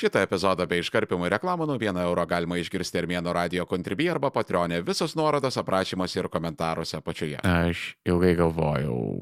Šitą epizodą bei iškarpimų reklamų nuo 1 euro galima išgirsti Armėno radio kontribį arba patronė. Visos nuorodos aprašymuose ir komentaruose apačioje. Aš ilgai galvojau,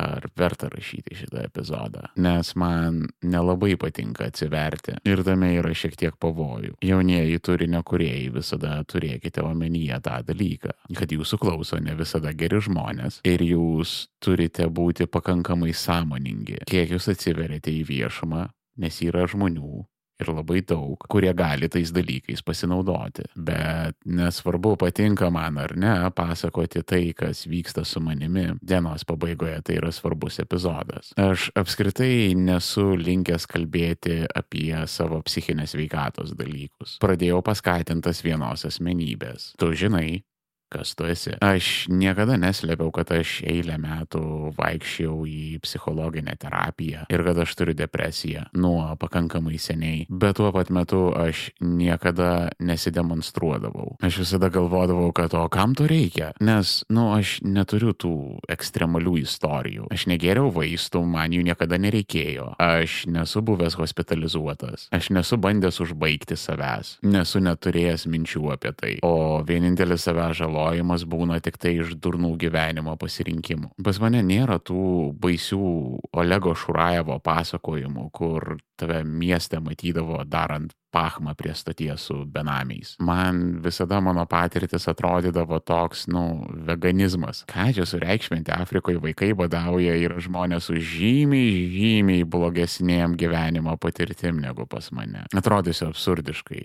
ar verta rašyti šitą epizodą, nes man nelabai patinka atsiverti ir tame yra šiek tiek pavojų. Jaunieji turinio kuriejai visada turėkite omenyje tą dalyką, kad jūsų klauso ne visada geri žmonės ir jūs turite būti pakankamai sąmoningi, kiek jūs atsiverėte į viešumą, nes yra žmonių, ir labai daug, kurie gali tais dalykais pasinaudoti. Bet nesvarbu, patinka man ar ne, pasakoti tai, kas vyksta su manimi. Dienos pabaigoje tai yra svarbus epizodas. Aš apskritai nesu linkęs kalbėti apie savo psichinės veikatos dalykus. Pradėjau paskatintas vienos asmenybės. Tu žinai, kas tu esi. Aš niekada neslėpiau, kad aš eilę metų vaikščiau į psichologinę terapiją ir kad aš turiu depresiją nuo pakankamai seniai, bet tuo pat metu aš niekada nesidemonstruodavau. Aš visada galvodavau, kad o kam to reikia, nes, nu, aš neturiu tų ekstremalių istorijų. Aš negeriau vaistų, man jų niekada nereikėjo. Aš nesu buvęs hospitalizuotas. Aš nesu bandęs užbaigti savęs. Nesu neturėjęs minčių apie tai. O vienintelis savęs žalo žalojimas būna tik tai iš durnų gyvenimo pasirinkimų. Pas mane nėra tų baisių Olego Šurajevo pasakojimų, kur tave mieste matydavo darant pachmą prie stoties su benamiais. Man visada mano patirtis atrodydavo toks, nu, veganizmas. Ką čia sureikšminti, Afrikoje vaikai badauja ir žmonės su žymiai, žymiai blogesnėm gyvenimo patirtim negu pas mane. Atrodysiu absurdiškai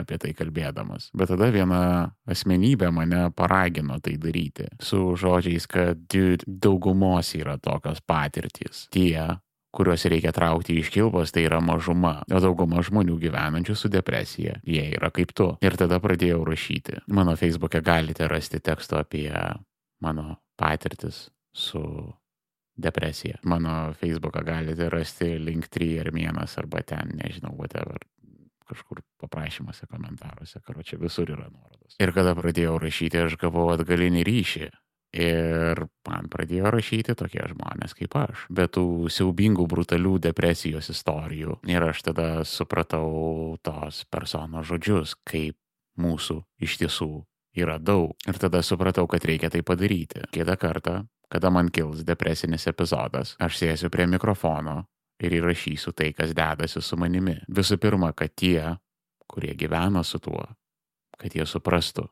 apie tai kalbėdamas. Bet tada viena asmenybė mane paragino tai daryti. Su žodžiais, kad daugumos yra tokios patirtys. Tie, kuriuos reikia traukti iš kilpos, tai yra mažuma, o dauguma žmonių gyvenančių su depresija, jie yra kaip tu. Ir tada pradėjau rašyti. Mano Facebook'e galite rasti teksto apie mano patirtis su depresija. Mano Facebook'ą galite rasti link 3 ar vienas arba ten, nežinau, whatever kažkur paprašymuose, komentaruose, karo čia visur yra nuorodos. Ir kada pradėjau rašyti, aš gavau atgalinį ryšį. Ir man pradėjo rašyti tokie žmonės kaip aš, bet tų siaubingų, brutalių depresijos istorijų. Ir aš tada supratau tos personos žodžius, kaip mūsų iš tiesų yra daug. Ir tada supratau, kad reikia tai padaryti. Kitą kartą, kada man kils depresinis epizodas, aš sėsiu prie mikrofono ir įrašysiu tai, kas dedasi su manimi. Visų pirma, kad tie, kurie gyvena su tuo, kad jie suprastų,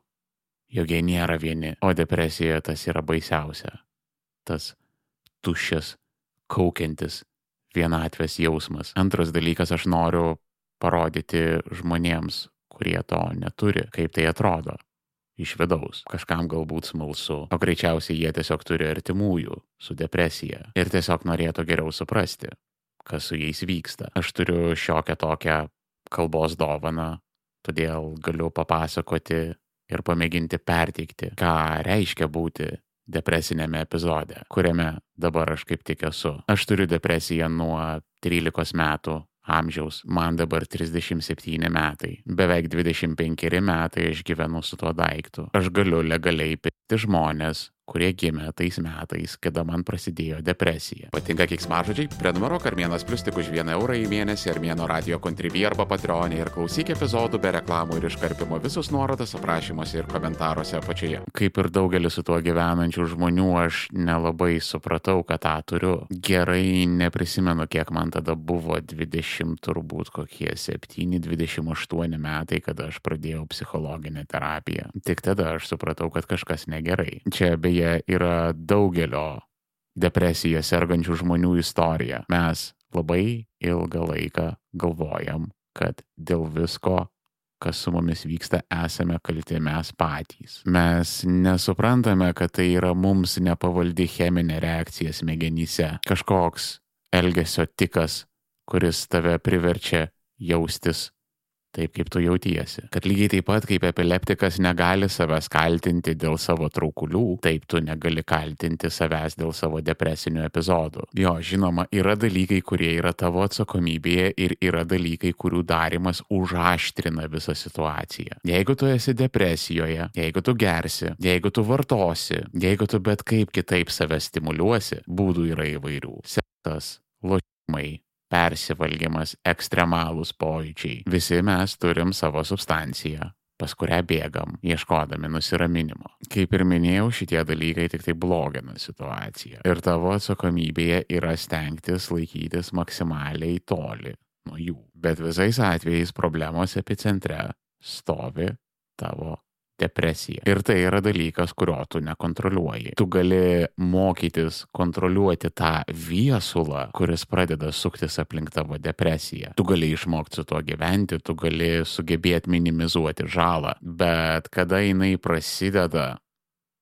jog jie nėra vieni, o depresija tas yra baisiausia. Tas tuščias, kaukiantis vienatvės jausmas. Antras dalykas, aš noriu parodyti žmonėms, kurie to neturi, kaip tai atrodo. Iš vidaus. Kažkam galbūt smalsu, o greičiausiai jie tiesiog turi artimųjų su depresija ir tiesiog norėtų geriau suprasti, kas su jais vyksta. Aš turiu šiokią tokią kalbos dovaną, todėl galiu papasakoti ir pamėginti perteikti, ką reiškia būti depresinėme epizode, kuriame dabar aš kaip tik esu. Aš turiu depresiją nuo 13 metų amžiaus, man dabar 37 metai, beveik 25 metai aš gyvenu su tuo daiktu. Aš galiu legaliai pikti žmonės, kurie gimė tais metais, kada man prasidėjo depresija. Patinka kiksmažodžiai? Prenumeruok Armėnas Plus tik už 1 eurą į mėnesį Armėno radio kontribį arba patreonį ir klausyk epizodų be reklamų ir iškarpimo visus nuorodas aprašymuose ir komentaruose apačioje. Kaip ir daugelis su tuo gyvenančių žmonių, aš nelabai supratau, kad tą turiu. Gerai neprisimenu, kiek man tada buvo 20, turbūt kokie 7-28 metai, kada aš pradėjau psichologinę terapiją. Tik tada aš supratau, kad kažkas negerai. Čia beje istorija yra daugelio depresija sergančių žmonių istorija. Mes labai ilgą laiką galvojam, kad dėl visko, kas su mumis vyksta, esame kalti mes patys. Mes nesuprantame, kad tai yra mums nepavaldi cheminė reakcija smegenyse, kažkoks elgesio tikas, kuris tave priverčia jaustis taip, kaip tu jautiesi. Kad lygiai taip pat kaip epileptikas negali savęs kaltinti dėl savo traukulių, taip tu negali kaltinti savęs dėl savo depresinių epizodų. Jo, žinoma, yra dalykai, kurie yra tavo atsakomybėje ir yra dalykai, kurių darimas užaštrina visą situaciją. Jeigu tu esi depresijoje, jeigu tu gersi, jeigu tu vartosi, jeigu tu bet kaip kitaip save stimuliuosi, būdų yra įvairių. Seksas, lošimai, persivalgymas, ekstremalūs pojūčiai. Visi mes turim savo substanciją, pas kurią bėgam, ieškodami nusiraminimo. Kaip ir minėjau, šitie dalykai tik tai blogina situaciją. Ir tavo atsakomybėje yra stengtis laikytis maksimaliai toli nuo jų. Bet visais atvejais problemos epicentre stovi tavo depresija. Ir tai yra dalykas, kurio tu nekontroliuoji. Tu gali mokytis kontroliuoti tą viesulą, kuris pradeda suktis aplink tavo depresiją. Tu gali išmokti su tuo gyventi, tu gali sugebėti minimizuoti žalą, bet kada jinai prasideda,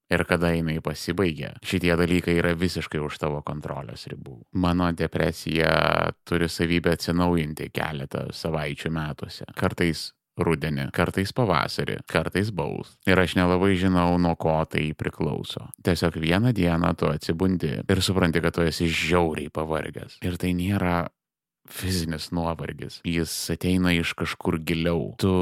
ir kada jinai pasibaigia. Šitie dalykai yra visiškai už tavo kontrolės ribų. Mano depresija turi savybę atsinaujinti keletą savaičių metuose. Kartais rudenį, kartais pavasarį, kartais baus. Ir aš nelabai žinau, nuo ko tai priklauso. Tiesiog vieną dieną tu atsibundi ir supranti, kad tu esi žiauriai pavargęs. Ir tai nėra fizinis nuovargis. Jis ateina iš kažkur giliau. Tu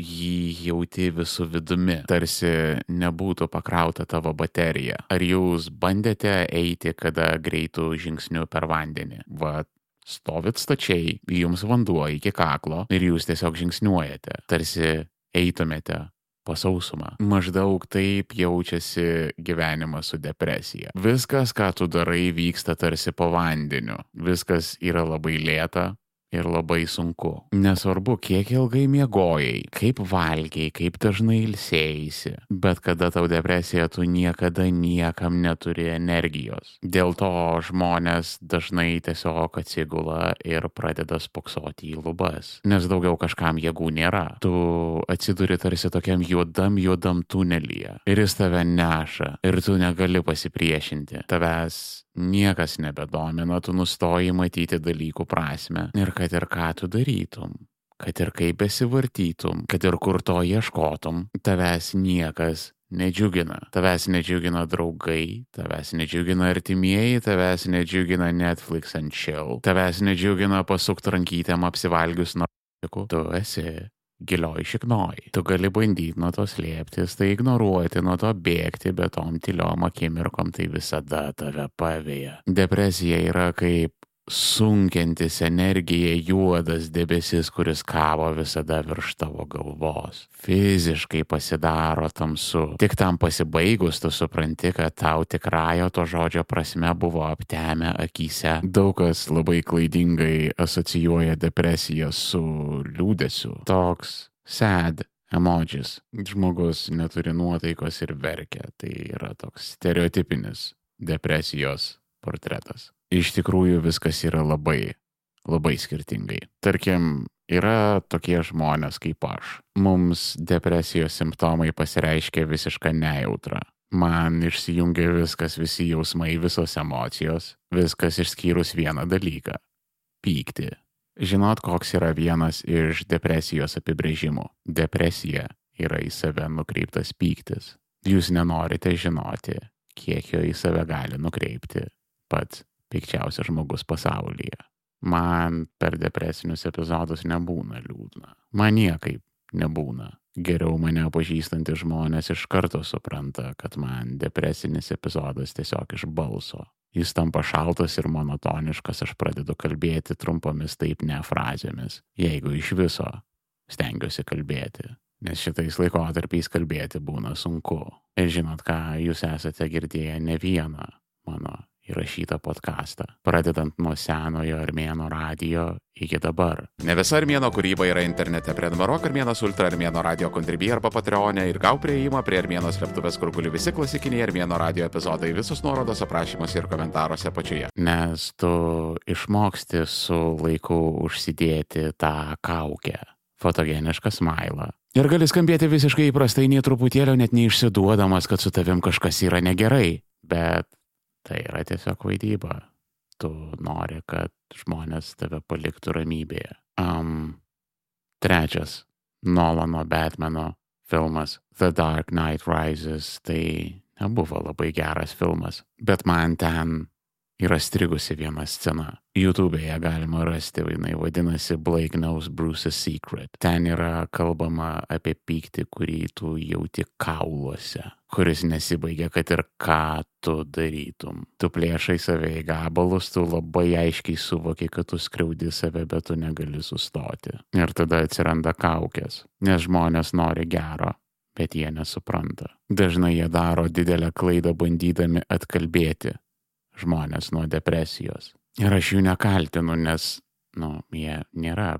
jį jauti visų vidumi, tarsi nebūtų pakrauta tavo baterija. Ar jūs bandėte eiti kada greitų žingsnių per vandenį? Vat stovit stačiai, jums vanduo iki kaklo ir jūs tiesiog žingsniuojate, tarsi eitumėte pasausumą. Maždaug taip jaučiasi gyvenimas su depresija. Viskas, ką tu darai, vyksta tarsi po vandeniu. Viskas yra labai lėta, ir labai sunku. Nesvarbu, kiek ilgai miegojai, kaip valgiai, kaip dažnai ilsėjai, bet kada tau depresija, tu niekada niekam neturi energijos. Dėl to žmonės dažnai tiesiog atsigula ir pradeda spoksoti į lubas, nes daugiau kažkam jėgų nėra. Tu atsiduri tarsi tokiam juodam, juodam tunelyje ir jis tave neša ir tu negali pasipriešinti. Tavęs niekas nebedomina, tu nustoji matyti dalykų prasme ir kad ir ką tu darytum. Kad ir kaip besivartytum, kad ir kur to ieškotum, tavęs niekas nedžiugina. Tavęs nedžiugina draugai, tavęs nedžiugina artimieji, tavęs nedžiugina Netflix and chill, tavęs nedžiugina pasukti rankytėm apsivalgius narkotikų. Tu esi gilioj šiknoj. Tu gali bandyti nuo to slėptis, tai ignoruoti, nuo to bėgti, bet tom tyliom akimirkom tai visada tave pavėja. Depresija yra kaip sunkiantis energija juodas debesis, kuris kavo visada virš tavo galvos. Fiziškai pasidaro tamsu. Tik tam pasibaigus tu supranti, kad tau tikrąją to žodžio prasme buvo aptemę akise. Daug kas labai klaidingai asocijuoja depresiją su liūdėsiu. Toks sad emodžis. Žmogus neturi nuotaikos ir verkia. Tai yra toks stereotipinis depresijos portretas iš tikrųjų viskas yra labai, labai skirtingai. Tarkim, yra tokie žmonės kaip aš. Mums depresijos simptomai pasireiškia visišką nejautrą. Man išsijungia viskas, visi jausmai, visos emocijos, viskas išskyrus vieną dalyką - pyktį. Žinot, koks yra vienas iš depresijos apibrėžimų. Depresija yra į save nukreiptas pyktis. Jūs nenorite žinoti, kiek jo į save gali nukreipti pats pikčiausias žmogus pasaulyje. Man per depresinius epizodus nebūna liūdna. Man niekaip nebūna. Geriau mane pažįstantys žmonės iš karto supranta, kad man depresinis epizodas tiesiog iš balso. Jis tampa šaltas ir monotoniškas, aš pradedu kalbėti trumpomis taip ne frazėmis, jeigu iš viso stengiuosi kalbėti. Nes šitais laikotarpiais kalbėti būna sunku. Ir žinot ką, jūs esate girdėję ne vieną mano įrašytą podcastą, pradedant nuo senojo armėno radio iki dabar. Ne visa armėno kūryba yra internete. Prenumeruok armėnas ultra armėno radio kontribį arba patreonė ir gau prieimą prie armėno slėptuvės, kur guli visi klasikiniai armėno radio epizodai, visus nuorodos aprašymuose ir komentaruose apačioje. Nes tu išmoksti su laiku užsidėti tą kaukę, fotogenišką smailą. Ir gali skambėti visiškai įprastai, nie truputėlio net neišsiduodamas, kad su tavim kažkas yra negerai. Bet Tai yra tiesiog vaidyba. Tu nori, kad žmonės tave paliktų ramybėje. Um, trečias Nolano Batmano filmas The Dark Knight Rises tai nebuvo labai geras filmas, bet man ten yra strigusi viena scena. YouTube'e galima rasti, jinai vadinasi Blake Knows Bruce's Secret. Ten yra kalbama apie pyktį, kurį tu jauti kauluose, kuris nesibaigia, kad ir ką tu darytum. Tu plėšai save į gabalus, tu labai aiškiai suvoki, kad tu skriaudi save, bet tu negali sustoti. Ir tada atsiranda kaukės, nes žmonės nori gero, bet jie nesupranta. Dažnai jie daro didelę klaidą bandydami atkalbėti žmonės nuo depresijos. Ir aš jų nekaltinu, nes, nu, jie nėra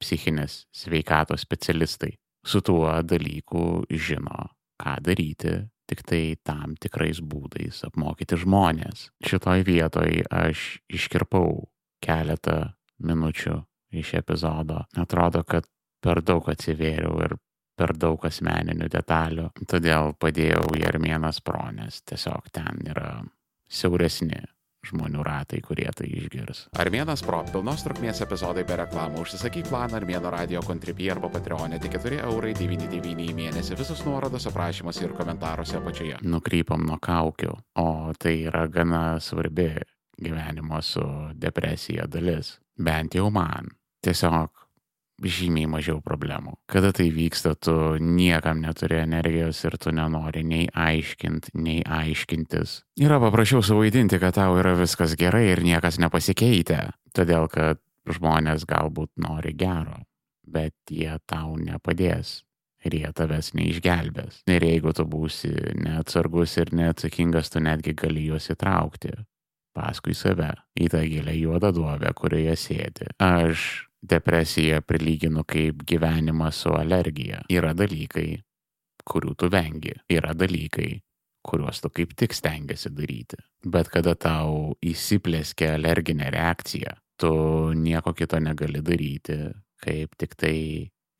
psichinės sveikatos specialistai. Su tuo dalyku žino, ką daryti, tik tai tam tikrais būdais apmokyti žmonės. Šitoj vietoj aš iškirpau keletą minučių iš epizodo. Atrodo, kad per daug atsivėriau ir per daug asmeninių detalių, todėl padėjau Jermienas Pronės. Tiesiog ten yra siauresni žmonių ratai, kurie tai išgirs. Armėnas Pro, pilnos trukmės epizodai be reklamų, užsisakyk planą Armėno radio kontribį arba Patreonė tik 4 eurai 99 į mėnesį, visus nuorodos aprašymuose ir komentaruose apačioje. Nukrypam nuo kaukių, o tai yra gana svarbi gyvenimo su depresija dalis, bent jau man. Tiesiog žymiai mažiau problemų. Kada tai vyksta, tu niekam neturi energijos ir tu nenori nei aiškint, nei aiškintis. Yra paprasčiau suvaidinti, kad tau yra viskas gerai ir niekas nepasikeitė, todėl kad žmonės galbūt nori gero, bet jie tau nepadės. Ir jie tavęs neišgelbės. Ir jeigu tu būsi neatsargus ir neatsakingas, tu netgi gali juos įtraukti paskui save į tą gilę juodą duobę, kurioje sėdi. Aš depresiją prilyginu kaip gyvenimą su alergija. Yra dalykai, kurių tu vengi. Yra dalykai, kuriuos tu kaip tik stengiasi daryti. Bet kada tau įsiplėskia alerginė reakcija, tu nieko kito negali daryti, kaip tik tai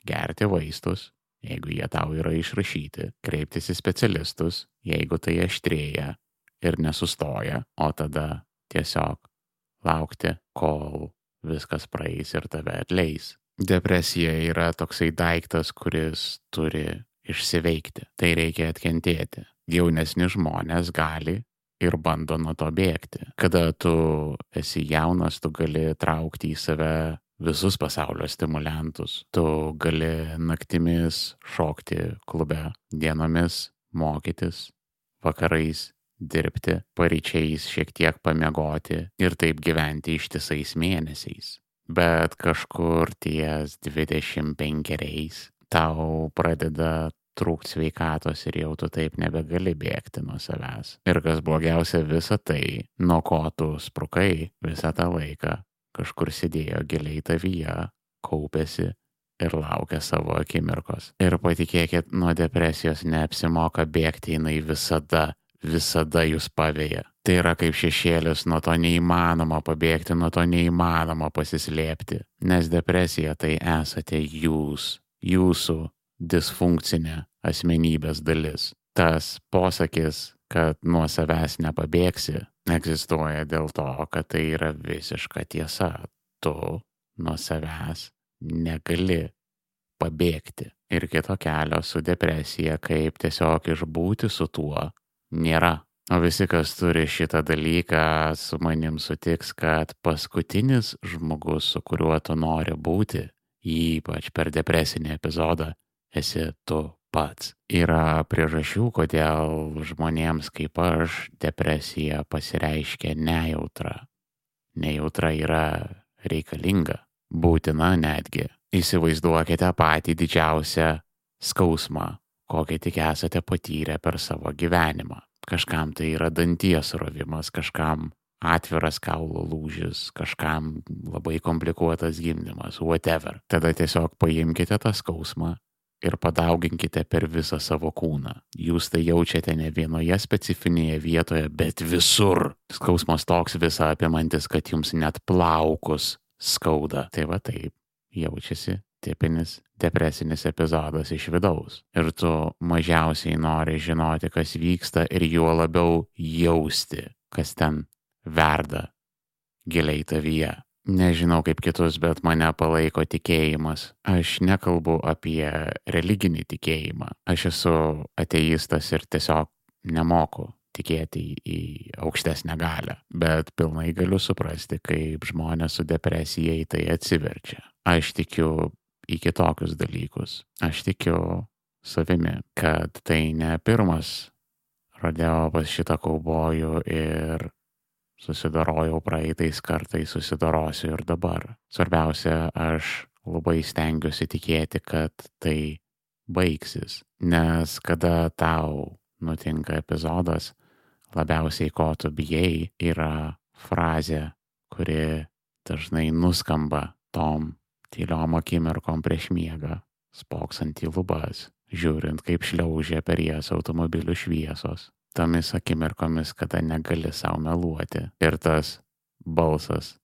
gerti vaistus, jeigu jie tau yra išrašyti, kreiptis į specialistus, jeigu tai aštrėja ir nesustoja, o tada tiesiog laukti, kol viskas praeis ir tave atleis. Depresija yra toksai daiktas, kuris turi išsiveikti. Tai reikia atkentėti. Jaunesni žmonės gali ir bando nuo to bėgti. Kada tu esi jaunas, tu gali traukti į save visus pasaulio stimulantus. Tu gali naktimis šokti klube, dienomis mokytis, vakarais dirbti, paryčiais šiek tiek pamiegoti ir taip gyventi ištisais mėnesiais. Bet kažkur ties 25 tau pradeda trūkti sveikatos ir jau tu taip nebegali bėgti nuo savęs. Ir kas blogiausia, visa tai, nuo ko tu sprukai visą tą laiką, kažkur sėdėjo giliai tavyje, kaupėsi ir laukia savo akimirkos. Ir patikėkit, nuo depresijos neapsimoka bėgti, jinai visada visada jūs pavėja. Tai yra kaip šešėlis, nuo to neįmanoma pabėgti, nuo to neįmanoma pasislėpti, nes depresija tai esate jūs, jūsų disfunkcinė asmenybės dalis. Tas posakis, kad nuo savęs nepabėgsi, egzistuoja dėl to, kad tai yra visiška tiesa. Tu nuo savęs negali pabėgti. Ir kito kelio su depresija, kaip tiesiog išbūti su tuo, nėra. O visi, kas turi šitą dalyką, su manim sutiks, kad paskutinis žmogus, su kuriuo tu nori būti, ypač per depresinį epizodą, esi tu pats. Yra priežasčių, kodėl žmonėms kaip aš depresija pasireiškia nejautra. Nejautra yra reikalinga, būtina netgi. Įsivaizduokite patį didžiausią skausmą, kokį tik esate patyrę per savo gyvenimą. Kažkam tai yra danties rovimas, kažkam atviras kaulo lūžis, kažkam labai komplikuotas gimdymas, whatever. Tada tiesiog paimkite tą skausmą ir padauginkite per visą savo kūną. Jūs tai jaučiate ne vienoje specifinėje vietoje, bet visur. Skausmas toks visą apimantis, kad jums net plaukus skauda. Tai va taip jaučiasi tipinis depresinis epizodas iš vidaus. Ir tu mažiausiai nori žinoti, kas vyksta ir juo labiau jausti, kas ten verda giliai tavyje. Nežinau kaip kitus, bet mane palaiko tikėjimas. Aš nekalbu apie religinį tikėjimą. Aš esu ateistas ir tiesiog nemoku tikėti į, aukštesnę galę, bet pilnai galiu suprasti, kaip žmonės su depresija į tai atsiverčia. Aš tikiu į kitokius dalykus. Aš tikiu savimi, kad tai ne pirmas rodeo pas šitą kaubojų ir susidarojau praeitais kartais, susidarosiu ir dabar. Svarbiausia, aš labai stengiuosi tikėti, kad tai baigsis, nes kada tau nutinka epizodas, labiausiai ko tu bijai, yra frazė, kuri dažnai nuskamba tom tyliom akimirkom prieš miegą, spoksant į lubas, žiūrint, kaip šliaužia per jas automobilių šviesos, tomis akimirkomis, kada negali savo meluoti. Ir tas balsas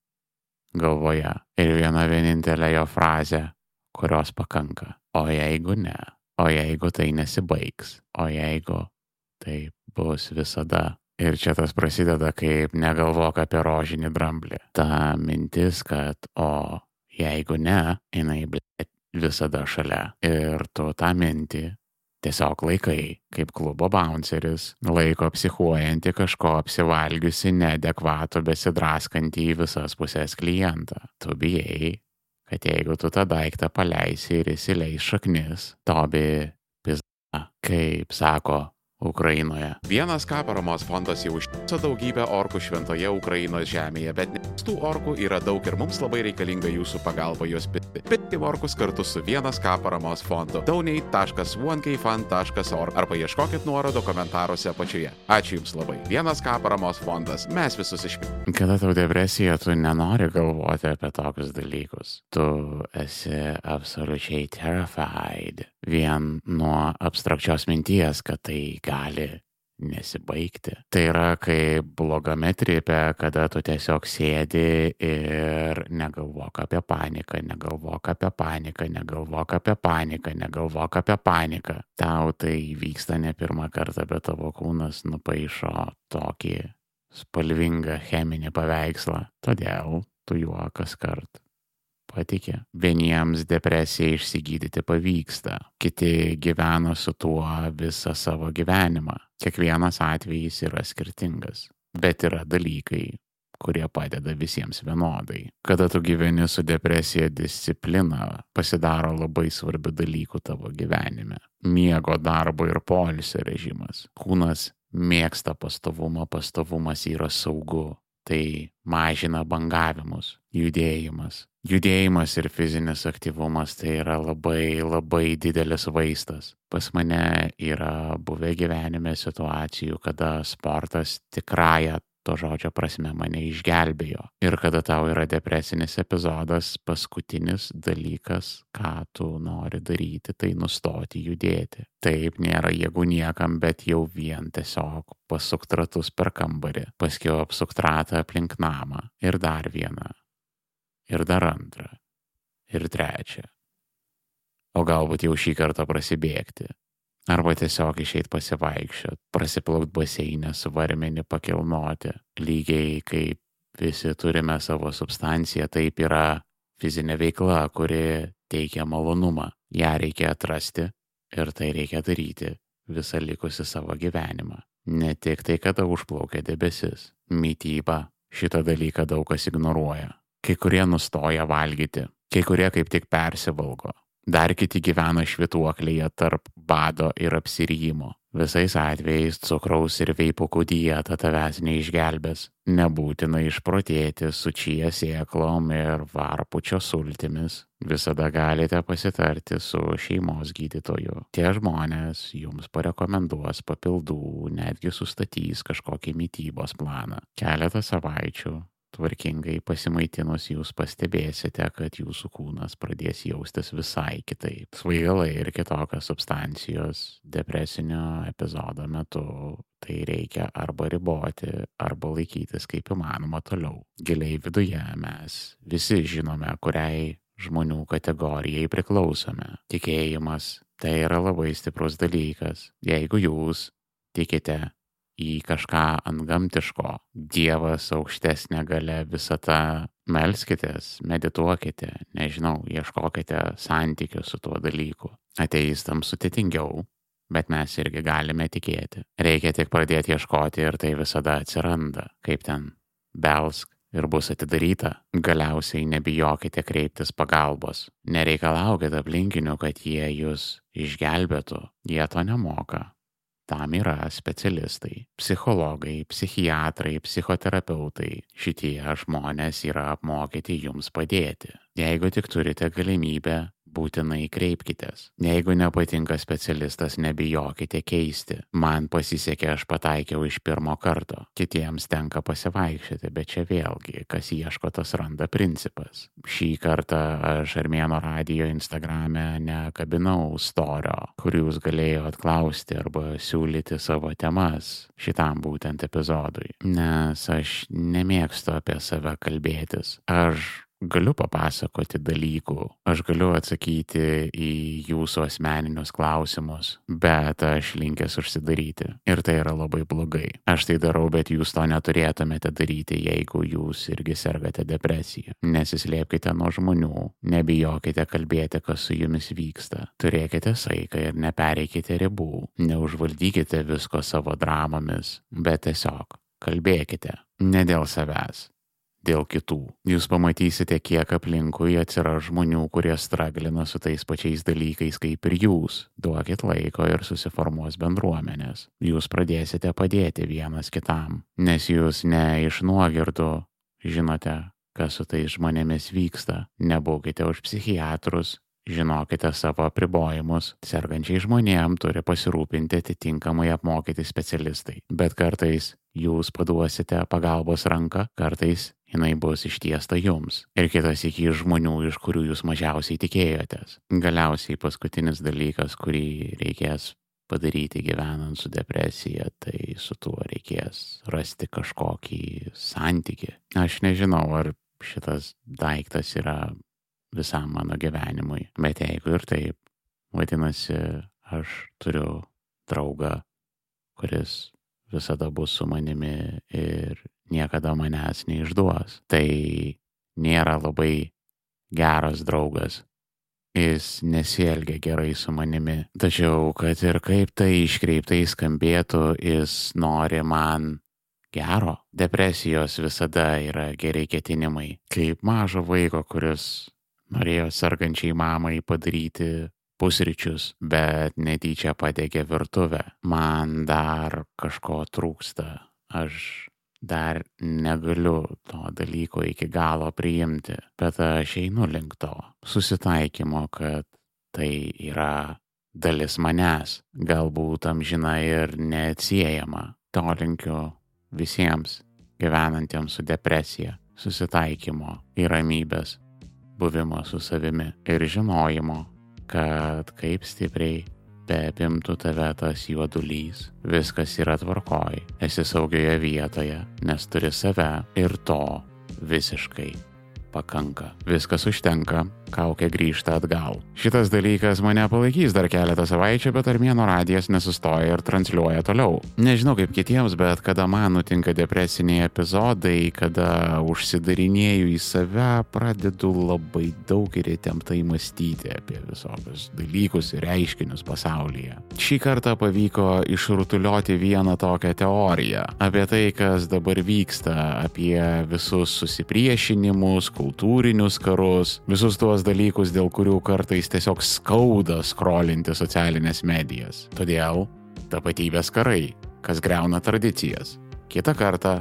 galvoje ir viena vienintelė jo frazė, kurios pakanka. O jeigu ne, o jeigu tai nesibaigs, o jeigu tai bus visada. Ir čia tas prasideda kaip negalvok apie rožinį dramblį. Ta mintis, kad o jeigu ne, jinai blėt visada šalia. Ir tu tą mintį tiesiog laikai, kaip klubo bounceris, laiko psichuojantį kažko apsivalgiusi, neadekvatų, besidraskantį į visas pusės klientą. Tu bijai, kad jeigu tu tą daiktą paleisi ir įsileis šaknis, tobi pizda, kaip sako Ukrainoje. Vienas K paramos fondas jau užtiso daugybę orkų šventoje Ukrainos žemėje, bet tų orkų yra daug ir mums labai reikalinga jūsų pagalba juos pitti. Pitti orkus kartu su Vienas K paramos fondu. donate.1kfund.org arba ieškokit nuorodo komentaruose apačioje. Ačiū Jums labai. Vienas K paramos fondas. Mes visus išpildėme. Kada tau depresija, tu nenori galvoti apie tokius dalykus. Tu esi absoliučiai terrified vien nuo abstrakčios minties, kad tai gali nesibaigti. Tai yra kaip blogame tripe, kada tu tiesiog sėdi ir negalvok apie paniką, negalvok apie paniką, negalvok apie paniką, negalvok apie paniką. Tau tai vyksta ne pirmą kartą, bet tavo kūnas nupaišo tokį spalvingą cheminį paveikslą. Todėl tu juo kas kart patikė. Vieniems depresiją išsigydyti pavyksta, kiti gyvena su tuo visą savo gyvenimą. Kiekvienas atvejis yra skirtingas, bet yra dalykai, kurie padeda visiems vienodai. Kada tu gyveni su depresija, disciplina pasidaro labai svarbių dalykų tavo gyvenime. Miego, darbo ir polisio režimas. Kūnas mėgsta pastovumą, pastovumas yra saugu. Tai mažina bangavimus, judėjimas, judėjimas ir fizinis aktyvumas tai yra labai labai didelis vaistas. Pas mane yra buvę gyvenime situacijų, kada sportas tikrąją to žodžio prasme mane išgelbėjo. Ir kada tau yra depresinis epizodas, paskutinis dalykas, ką tu nori daryti, tai nustoti judėti. Taip nėra jėgų niekam, bet jau vien tiesiog pasuk ratus per kambarį, paskiau apsuk ratą aplink namą ir dar vieną ir dar antrą, ir trečią. O galbūt jau šį kartą prasibėgti. Arba tiesiog išeit pasivaikščiot, prasiplaukt baseinę, svarmenį pakilnoti. Lygiai kaip visi turime savo substanciją, taip yra fizinė veikla, kuri teikia malonumą. Ja reikia atrasti ir tai reikia daryti visą likusi savo gyvenimą. Ne tik tai, kada užplaukia debesis. Mytyba šitą dalyką daug kas ignoruoja kai kurie nustoja valgyti, kai kurie kaip tik persivalgo, dar kiti gyvena švituoklėje tarp bado ir apsirijimo. Visais atvejais cukraus ir veipukų dieta tavęs neišgelbės. Nebūtina išprotėti su čia sėklom ir varpučio sultimis. Visada galite pasitarti su šeimos gydytoju. Tie žmonės jums parekomenduos papildų, netgi sustatys kažkokį mytybos planą. Keletą savaičių tvarkingai pasimaitinus jūs pastebėsite, kad jūsų kūnas pradės jaustis visai kitaip. Svaigalai ir kitokios substancijos depresinio epizodo metu tai reikia arba riboti, arba laikytis kaip įmanoma toliau. Giliai viduje mes visi žinome, kuriai žmonių kategorijai priklausome. Tikėjimas tai yra labai stiprus dalykas. Jeigu jūs tikite į kažką antgamtiško. Dievas aukštesnė gale visata. Melskitės, medituokite, nežinau, ieškokite santykių su tuo dalyku. Ateistams sudėtingiau, bet mes irgi galime tikėti. Reikia tik pradėti ieškoti ir tai visada atsiranda, kaip ten belsk ir bus atidaryta. Galiausiai nebijokite kreiptis pagalbos. Nereikalaukite aplinkinių, kad jie jūs išgelbėtų. Jie to nemoka. Tam yra specialistai - psichologai, psichiatrai, psichoterapeutai. Šitie žmonės yra apmokyti jums padėti. Jeigu tik turite galimybę būtinai kreipkitės. Jeigu nepatinka specialistas, nebijokite keisti. Man pasisekė, aš pataikiau iš pirmo karto. Kitiems tenka pasivaikščioti, bet čia vėlgi, kas ieško, tas randa principas. Šį kartą aš Armėno radio Instagrame nekabinau storio, kur jūs galėjot klausti arba siūlyti savo temas šitam būtent epizodui. Nes aš nemėgstu apie save kalbėtis. Aš galiu papasakoti dalykų, aš galiu atsakyti į jūsų asmeninius klausimus, bet aš linkęs užsidaryti. Ir tai yra labai blogai. Aš tai darau, bet jūs to neturėtumėte daryti, jeigu jūs irgi sergate depresiją. Nesislėpkite nuo žmonių, nebijokite kalbėti, kas su jumis vyksta. Turėkite saiką ir nepereikite ribų, neužvaldykite visko savo dramomis, bet tiesiog kalbėkite. Ne dėl savęs, dėl kitų. Jūs pamatysite, kiek aplinkui atsiras žmonių, kurie straglina su tais pačiais dalykais kaip ir jūs. Duokit laiko ir susiformuos bendruomenės. Jūs pradėsite padėti vienas kitam, nes jūs ne iš nuogirdų žinote, kas su tais žmonėmis vyksta. Nebūkite už psichiatrus, Žinokite savo apribojimus. Sergančiai žmonėm turi pasirūpinti atitinkamai apmokyti specialistai. Bet kartais jūs paduosite pagalbos ranką, kartais jinai bus ištiesta jums. Ir kitas iki žmonių, iš kurių jūs mažiausiai tikėjotės. Galiausiai paskutinis dalykas, kurį reikės padaryti gyvenant su depresija, tai su tuo reikės rasti kažkokį santyki. Aš nežinau, ar šitas daiktas yra visam mano gyvenimui. Bet jeigu ir taip, vadinasi, aš turiu draugą, kuris visada bus su manimi ir niekada manęs neišduos. Tai nėra labai geras draugas. Jis nesielgia gerai su manimi. Tačiau, kad ir kaip tai iškreiptai skambėtų, jis nori man gero. Depresijos visada yra geri ketinimai. Kaip mažo vaiko, kuris norėjo sergančiai mamai padaryti pusryčius, bet netyčia padegė virtuvę. Man dar kažko trūksta. Aš dar negaliu to dalyko iki galo priimti, bet aš einu link to susitaikymo, kad tai yra dalis manęs, galbūt amžina ir neatsiejama. To linkiu visiems gyvenantiems su depresija, susitaikymo ir ramybės buvimo su savimi ir žinojimo, kad kaip stipriai beapimtų tave tas juodulys, viskas yra tvarkoj, esi saugioje vietoje, nes turi save ir to visiškai pakanka. Viskas užtenka, kaukė grįžta atgal. Šitas dalykas mane palaikys dar keletą savaičių, bet Armėno radijas nesustoja ir transliuoja toliau. Nežinau kaip kitiems, bet kada man nutinka depresiniai epizodai, kada užsidarinėju į save, pradedu labai daug ir įtemptai mąstyti apie visokius dalykus ir reiškinius pasaulyje. Šį kartą pavyko išrutuliuoti vieną tokią teoriją apie tai, kas dabar vyksta, apie visus susipriešinimus, kultūrinius karus, visus tuos dalykus, dėl kurių kartais tiesiog skauda skrolinti socialinės medijas. Todėl tapatybės karai, kas greuna tradicijas. Kita kartą